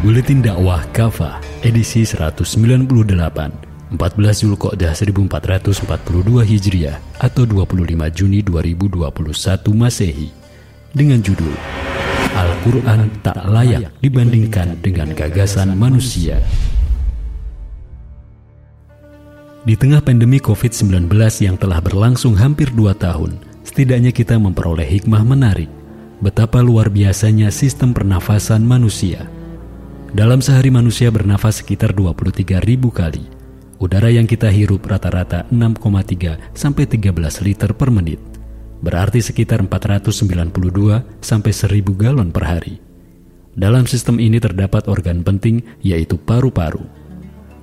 Buletin Dakwah Kafa edisi 198 14 Zulqa'dah 1442 Hijriah atau 25 Juni 2021 Masehi dengan judul Al-Quran tak layak dibandingkan dengan gagasan manusia. Di tengah pandemi COVID-19 yang telah berlangsung hampir dua tahun, setidaknya kita memperoleh hikmah menarik betapa luar biasanya sistem pernafasan manusia – dalam sehari manusia bernafas sekitar 23 ribu kali. Udara yang kita hirup rata-rata 6,3 sampai 13 liter per menit. Berarti sekitar 492 sampai 1000 galon per hari. Dalam sistem ini terdapat organ penting yaitu paru-paru.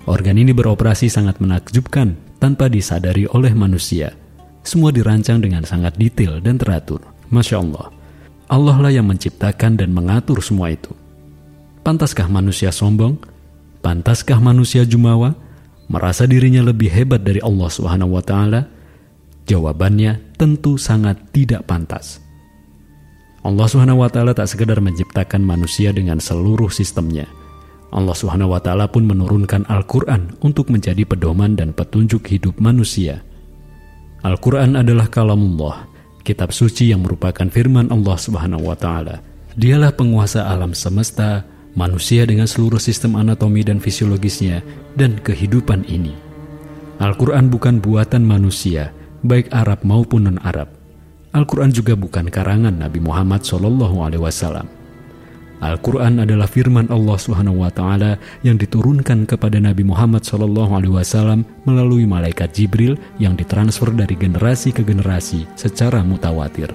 Organ ini beroperasi sangat menakjubkan tanpa disadari oleh manusia. Semua dirancang dengan sangat detail dan teratur. Masya Allah. Allah lah yang menciptakan dan mengatur semua itu. Pantaskah manusia sombong? Pantaskah manusia jumawa? Merasa dirinya lebih hebat dari Allah taala? Jawabannya tentu sangat tidak pantas. Allah taala tak sekedar menciptakan manusia dengan seluruh sistemnya. Allah taala pun menurunkan Al-Qur'an untuk menjadi pedoman dan petunjuk hidup manusia. Al-Qur'an adalah kalamullah, kitab suci yang merupakan firman Allah taala. Dialah penguasa alam semesta, manusia dengan seluruh sistem anatomi dan fisiologisnya, dan kehidupan ini. Al-Quran bukan buatan manusia, baik Arab maupun non-Arab. Al-Quran juga bukan karangan Nabi Muhammad SAW. Al-Quran adalah firman Allah Subhanahu wa Ta'ala yang diturunkan kepada Nabi Muhammad SAW melalui malaikat Jibril yang ditransfer dari generasi ke generasi secara mutawatir.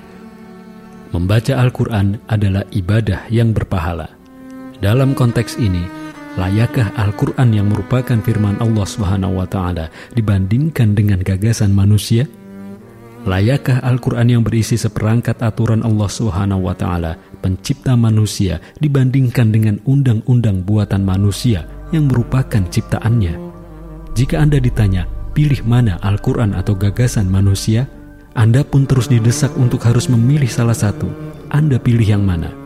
Membaca Al-Quran adalah ibadah yang berpahala dalam konteks ini, layakkah Al-Quran yang merupakan firman Allah Subhanahu wa Ta'ala dibandingkan dengan gagasan manusia? Layakkah Al-Quran yang berisi seperangkat aturan Allah Subhanahu wa Ta'ala, pencipta manusia, dibandingkan dengan undang-undang buatan manusia yang merupakan ciptaannya? Jika Anda ditanya, pilih mana Al-Quran atau gagasan manusia, Anda pun terus didesak untuk harus memilih salah satu. Anda pilih yang mana?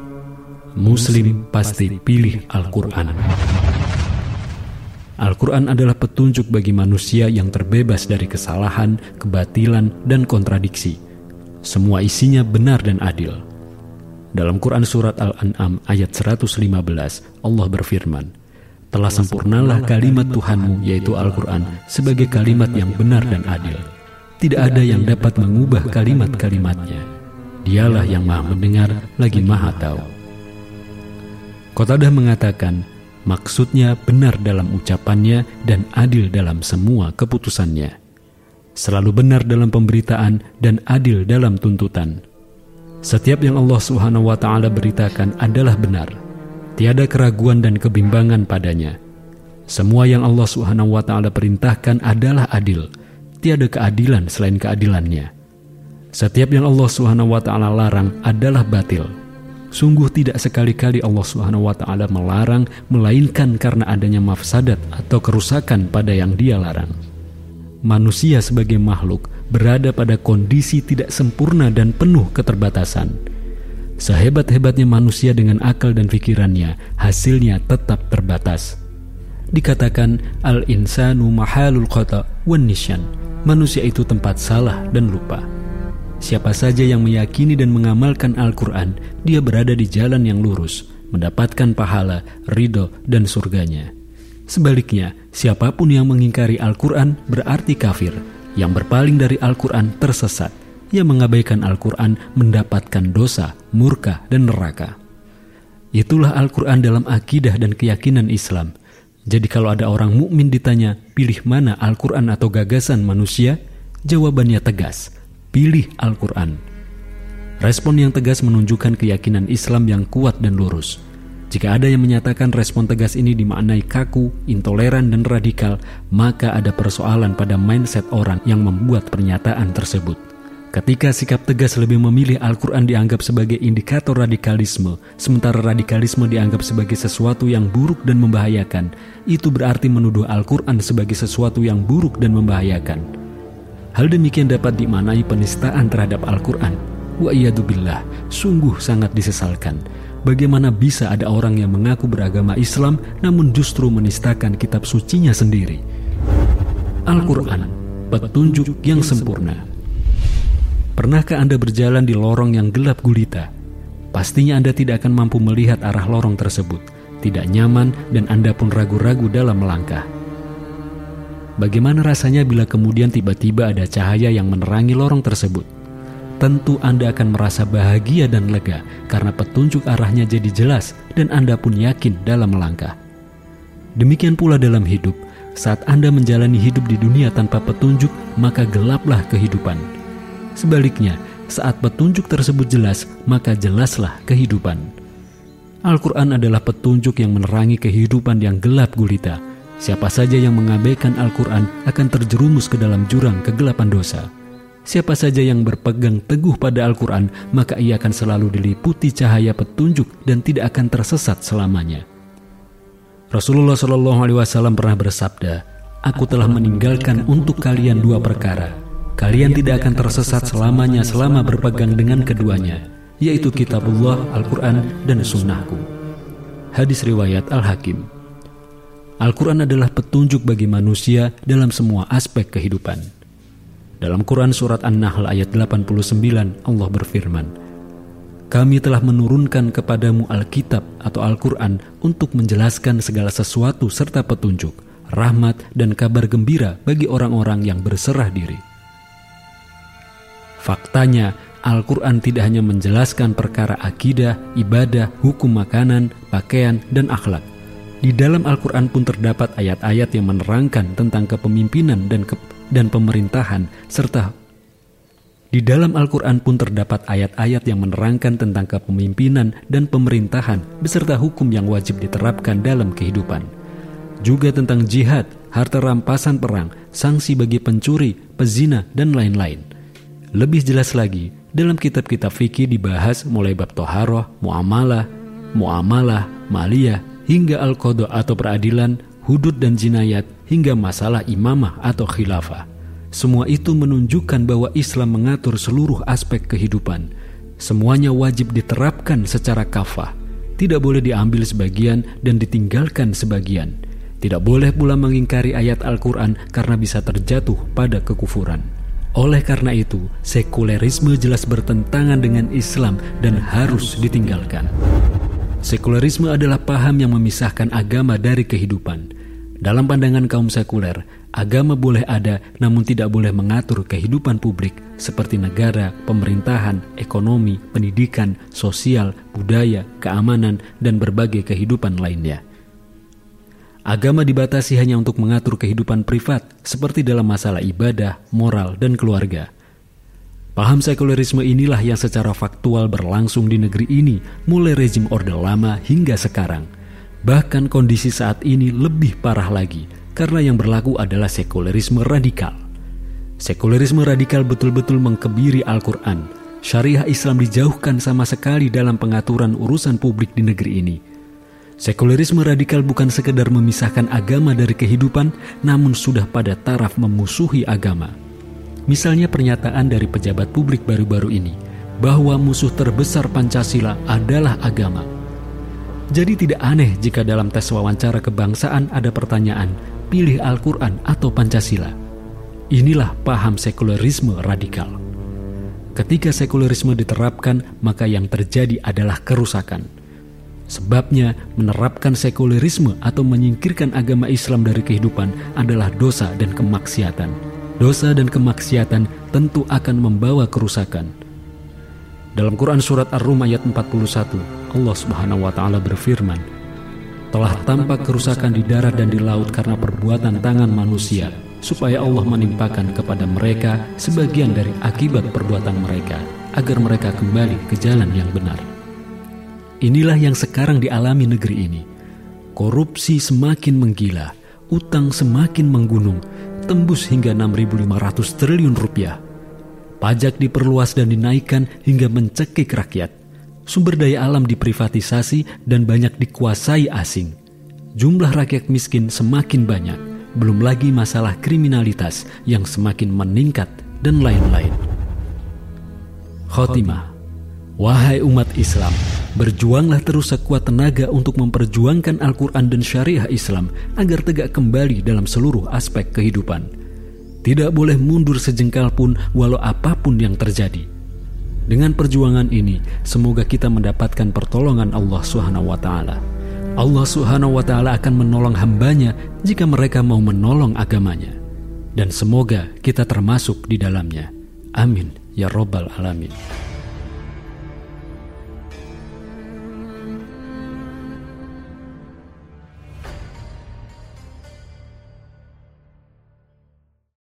Muslim pasti pilih Al-Quran. Al-Quran adalah petunjuk bagi manusia yang terbebas dari kesalahan, kebatilan, dan kontradiksi. Semua isinya benar dan adil. Dalam Quran Surat Al-An'am ayat 115, Allah berfirman, Telah sempurnalah kalimat Tuhanmu yaitu Al-Quran sebagai kalimat yang benar dan adil. Tidak ada yang dapat mengubah kalimat-kalimatnya. Dialah yang maha mendengar lagi maha tahu. Qatadah mengatakan, maksudnya benar dalam ucapannya dan adil dalam semua keputusannya. Selalu benar dalam pemberitaan dan adil dalam tuntutan. Setiap yang Allah Subhanahu wa taala beritakan adalah benar. Tiada keraguan dan kebimbangan padanya. Semua yang Allah Subhanahu wa taala perintahkan adalah adil. Tiada keadilan selain keadilannya. Setiap yang Allah Subhanahu wa taala larang adalah batil Sungguh tidak sekali-kali Allah Subhanahu wa taala melarang melainkan karena adanya mafsadat atau kerusakan pada yang Dia larang. Manusia sebagai makhluk berada pada kondisi tidak sempurna dan penuh keterbatasan. Sehebat-hebatnya manusia dengan akal dan pikirannya, hasilnya tetap terbatas. Dikatakan al-insanu mahalul khata wan. Manusia itu tempat salah dan lupa. Siapa saja yang meyakini dan mengamalkan Al-Quran, dia berada di jalan yang lurus, mendapatkan pahala, ridho, dan surganya. Sebaliknya, siapa pun yang mengingkari Al-Quran berarti kafir, yang berpaling dari Al-Quran tersesat, yang mengabaikan Al-Quran mendapatkan dosa, murka, dan neraka. Itulah Al-Quran dalam akidah dan keyakinan Islam. Jadi kalau ada orang mukmin ditanya, pilih mana Al-Quran atau gagasan manusia? Jawabannya tegas, pilih Al-Quran. Respon yang tegas menunjukkan keyakinan Islam yang kuat dan lurus. Jika ada yang menyatakan respon tegas ini dimaknai kaku, intoleran, dan radikal, maka ada persoalan pada mindset orang yang membuat pernyataan tersebut. Ketika sikap tegas lebih memilih Al-Quran dianggap sebagai indikator radikalisme, sementara radikalisme dianggap sebagai sesuatu yang buruk dan membahayakan, itu berarti menuduh Al-Quran sebagai sesuatu yang buruk dan membahayakan. Hal demikian dapat dimaknai penistaan terhadap Al-Quran. Wa billah, sungguh sangat disesalkan. bagaimana bisa ada orang yang mengaku beragama Islam namun justru menistakan kitab sucinya sendiri. Al-Quran, petunjuk yang sempurna. Pernahkah Anda berjalan di lorong yang gelap gulita? Pastinya Anda tidak akan mampu melihat arah lorong tersebut, tidak nyaman dan Anda pun ragu-ragu dalam melangkah. Bagaimana rasanya bila kemudian tiba-tiba ada cahaya yang menerangi lorong tersebut? Tentu Anda akan merasa bahagia dan lega karena petunjuk arahnya jadi jelas dan Anda pun yakin dalam melangkah. Demikian pula dalam hidup, saat Anda menjalani hidup di dunia tanpa petunjuk, maka gelaplah kehidupan. Sebaliknya, saat petunjuk tersebut jelas, maka jelaslah kehidupan. Al-Quran adalah petunjuk yang menerangi kehidupan yang gelap gulita. Siapa saja yang mengabaikan Al-Quran akan terjerumus ke dalam jurang kegelapan dosa. Siapa saja yang berpegang teguh pada Al-Quran, maka ia akan selalu diliputi cahaya petunjuk dan tidak akan tersesat selamanya. Rasulullah Shallallahu Alaihi Wasallam pernah bersabda, "Aku telah meninggalkan untuk kalian dua perkara. Kalian tidak akan tersesat selamanya selama berpegang dengan keduanya, yaitu Kitabullah, Al-Quran, dan Sunnahku." Hadis riwayat Al-Hakim. Al-Quran adalah petunjuk bagi manusia dalam semua aspek kehidupan. Dalam Quran Surat An-Nahl ayat 89, Allah berfirman, kami telah menurunkan kepadamu Alkitab atau Al-Quran untuk menjelaskan segala sesuatu serta petunjuk, rahmat, dan kabar gembira bagi orang-orang yang berserah diri. Faktanya, Al-Quran tidak hanya menjelaskan perkara akidah, ibadah, hukum makanan, pakaian, dan akhlak. Di dalam Al-Quran pun terdapat ayat-ayat yang menerangkan tentang kepemimpinan dan, ke dan pemerintahan, serta di dalam Al-Quran pun terdapat ayat-ayat yang menerangkan tentang kepemimpinan dan pemerintahan beserta hukum yang wajib diterapkan dalam kehidupan. Juga tentang jihad, harta rampasan perang, sanksi bagi pencuri, pezina, dan lain-lain. Lebih jelas lagi, dalam kitab-kitab fikih dibahas mulai bab toharoh, muamalah, muamalah, maliyah, hingga al-qodo atau peradilan, hudud dan jinayat, hingga masalah imamah atau khilafah. Semua itu menunjukkan bahwa Islam mengatur seluruh aspek kehidupan. Semuanya wajib diterapkan secara kafah. Tidak boleh diambil sebagian dan ditinggalkan sebagian. Tidak boleh pula mengingkari ayat Al-Quran karena bisa terjatuh pada kekufuran. Oleh karena itu, sekulerisme jelas bertentangan dengan Islam dan harus ditinggalkan. Sekulerisme adalah paham yang memisahkan agama dari kehidupan. Dalam pandangan kaum sekuler, Agama boleh ada, namun tidak boleh mengatur kehidupan publik seperti negara, pemerintahan, ekonomi, pendidikan, sosial, budaya, keamanan, dan berbagai kehidupan lainnya. Agama dibatasi hanya untuk mengatur kehidupan privat, seperti dalam masalah ibadah, moral, dan keluarga. Paham sekulerisme inilah yang secara faktual berlangsung di negeri ini mulai rezim Orde Lama hingga sekarang. Bahkan kondisi saat ini lebih parah lagi – karena yang berlaku adalah sekulerisme radikal. Sekulerisme radikal betul-betul mengkebiri Al-Quran. Syariah Islam dijauhkan sama sekali dalam pengaturan urusan publik di negeri ini. Sekulerisme radikal bukan sekedar memisahkan agama dari kehidupan, namun sudah pada taraf memusuhi agama. Misalnya pernyataan dari pejabat publik baru-baru ini, bahwa musuh terbesar Pancasila adalah agama. Jadi tidak aneh jika dalam tes wawancara kebangsaan ada pertanyaan, pilih Al-Quran atau Pancasila. Inilah paham sekulerisme radikal. Ketika sekulerisme diterapkan, maka yang terjadi adalah kerusakan. Sebabnya, menerapkan sekulerisme atau menyingkirkan agama Islam dari kehidupan adalah dosa dan kemaksiatan. Dosa dan kemaksiatan tentu akan membawa kerusakan. Dalam Quran Surat Ar-Rum ayat 41, Allah Subhanahu wa Ta'ala berfirman, telah tampak kerusakan di darat dan di laut karena perbuatan tangan manusia, supaya Allah menimpakan kepada mereka sebagian dari akibat perbuatan mereka, agar mereka kembali ke jalan yang benar. Inilah yang sekarang dialami negeri ini. Korupsi semakin menggila, utang semakin menggunung, tembus hingga 6.500 triliun rupiah. Pajak diperluas dan dinaikkan hingga mencekik rakyat sumber daya alam diprivatisasi dan banyak dikuasai asing. Jumlah rakyat miskin semakin banyak, belum lagi masalah kriminalitas yang semakin meningkat dan lain-lain. Khotimah, wahai umat Islam, Berjuanglah terus sekuat tenaga untuk memperjuangkan Al-Quran dan syariah Islam agar tegak kembali dalam seluruh aspek kehidupan. Tidak boleh mundur sejengkal pun walau apa pun yang terjadi. Dengan perjuangan ini, semoga kita mendapatkan pertolongan Allah Subhanahu wa taala. Allah Subhanahu wa taala akan menolong hambanya jika mereka mau menolong agamanya. Dan semoga kita termasuk di dalamnya. Amin ya robbal alamin.